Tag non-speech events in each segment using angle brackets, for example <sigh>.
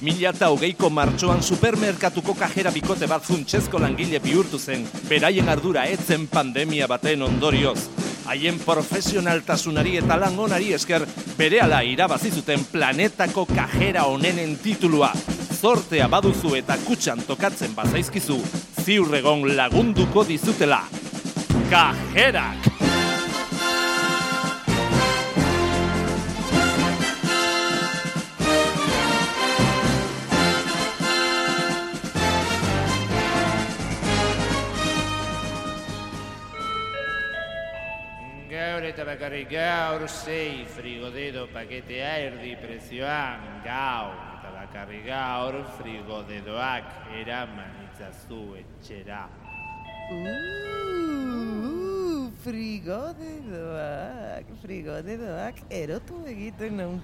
2000 eta hogeiko martxoan supermerkatuko kajera bikote bat funtsezko langile bihurtu zen, beraien ardura etzen pandemia baten ondorioz. Haien profesionaltasunari eta lan esker berehala irabazi zuten planetako kajera onenen titulua. Zortea baduzu eta kutxan tokatzen bazaizkizu, ziurregon lagunduko dizutela. Kajerak! Bakarrik gaur sei frigodedo paketea erdi prezioan gaur eta bakarrik gaur frigodedoak eraman itzazu etxera. Uh, frigodedoak, frigodedoak erotu egiten nau.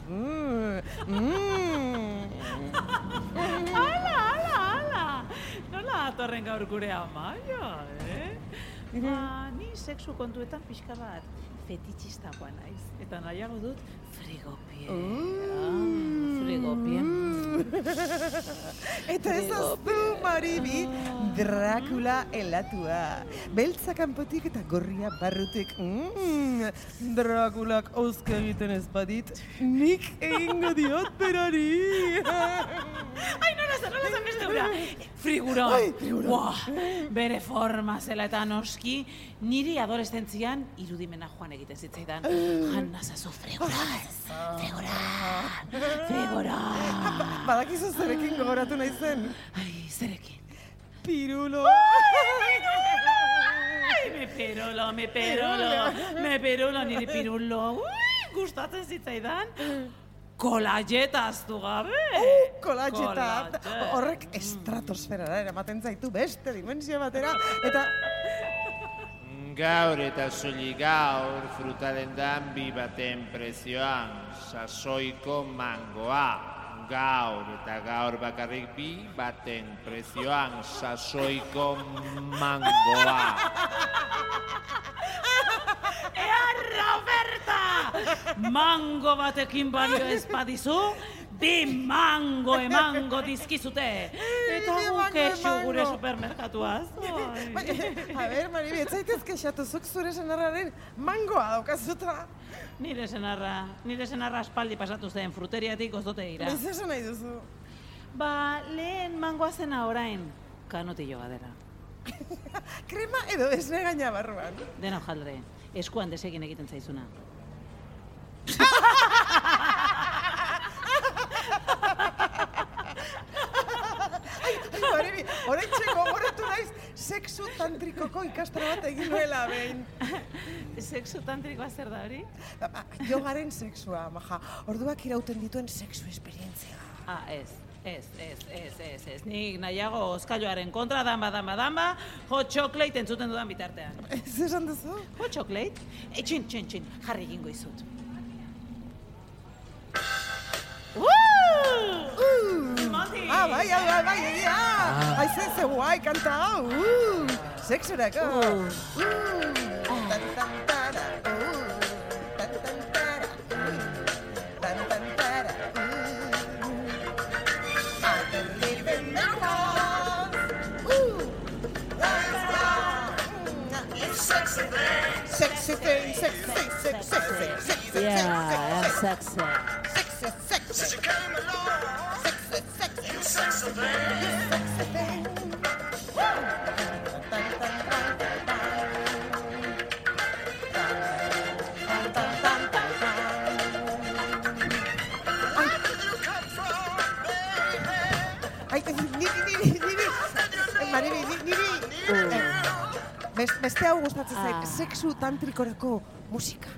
Mm. Ala, ala, ala! Nola atorren gaur gure amaia, eh? Ba, sexu kontuetan pixka bat fetitxistakoa naiz. Eta nahiago dut frigopie. Ah, frigopie. Eta ez aztu, Maribi, Dracula elatua. Beltza kanpotik eta gorria barrutik. Mm, Draculak ouzke egiten ez badit, nik egingo diot berari. <laughs> Ai, nola zen beste hura? Friguron. Ai, friguron. Buah, bere forma zela eta noski, niri adolescentzian irudimena joan egiten zitzaidan. Hanna zazu friguran, friguran, friguran. Badakizu zerekin gogoratu nahi zen. Ai, zerekin. Pirulo. Ai, me perulo, me perulo, me perulo, niri pirulo. Ui, gustatzen zitzaidan. Kolageta aztu gabe. Kolatxeta. Collagen. Horrek estratosferara eramaten zaitu beste dimensio batera. Eta Gaur eta soilik gaur frutalen danbi baten prezioan sasoiko mangoa. Gaur eta gaur bakarrik bi baten prezioan sasoiko mangoa. <laughs> Ea Roberta! Mango batekin balio ez badizu, bi mango emango dizkizute. Eta guk gure supermerkatuaz. <laughs> A ber, Maribi, ez zaitez kexatu zuk zure senarraren mangoa daukazuta. Nire senarra, nire senarra aspaldi pasatu zen fruteriatik ozote ira. Ez esan nahi duzu. Ba, lehen mangoa zena orain, kanotillo badera. <laughs> Krema edo esne gaina barruan. Dena jaldre, eskuan desegin egiten zaizuna. Maribi, orain txeko gogoratu naiz sexu tantrikoko ikastra bat egin nuela behin. Sexu tantrikoa zer da hori? Jogaren sexua, maja. Orduak irauten dituen sexu esperientzia. Ah, ez. Ez, ez, ez, ez, ez. Nik nahiago oskailoaren kontra damba, damba, damba, hot chocolate entzuten dudan bitartean. <laughs> Ez esan duzu? Hot chocolate? E, txin, txin, txin, jarri egingo izut. Uh! Monty! Ah, bai, bai, bai, bai, egia! Ai, ze, ze guai, kanta hau! Uh, sexurako! Uh, tara, uh, Yeah, I'm sexy. sexy, sexy. Since you came along, sexy, sexy, you sexy thing, you sexy thing. Eh, eh, beste hau gustatzen zait, Ah. sexu tantrikorako musika.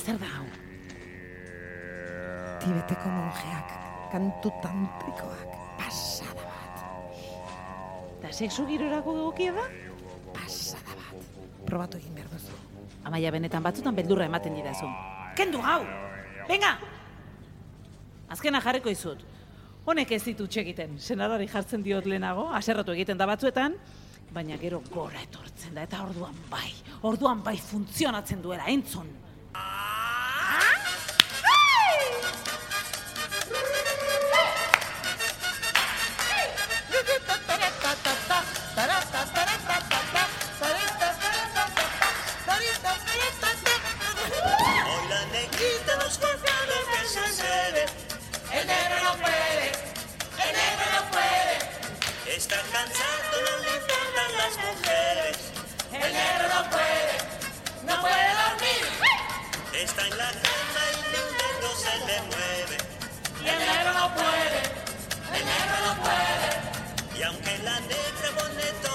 Zer da hau? Tibeteko monjeak, kantu tantrikoak, pasada bat, Da sexu girorako egokia da? pasada bat. Probatu egin behar duzu. Amaia benetan batzutan beldurra ematen didazu. Kendu hau! Venga! Azkena jarriko izut. Honek ez ditu egiten. Senadari jartzen diot lehenago, aserratu egiten da batzuetan, Baina gero gora etortzen da, eta orduan bai, orduan bai funtzionatzen duela, entzun. aunque la negra boneta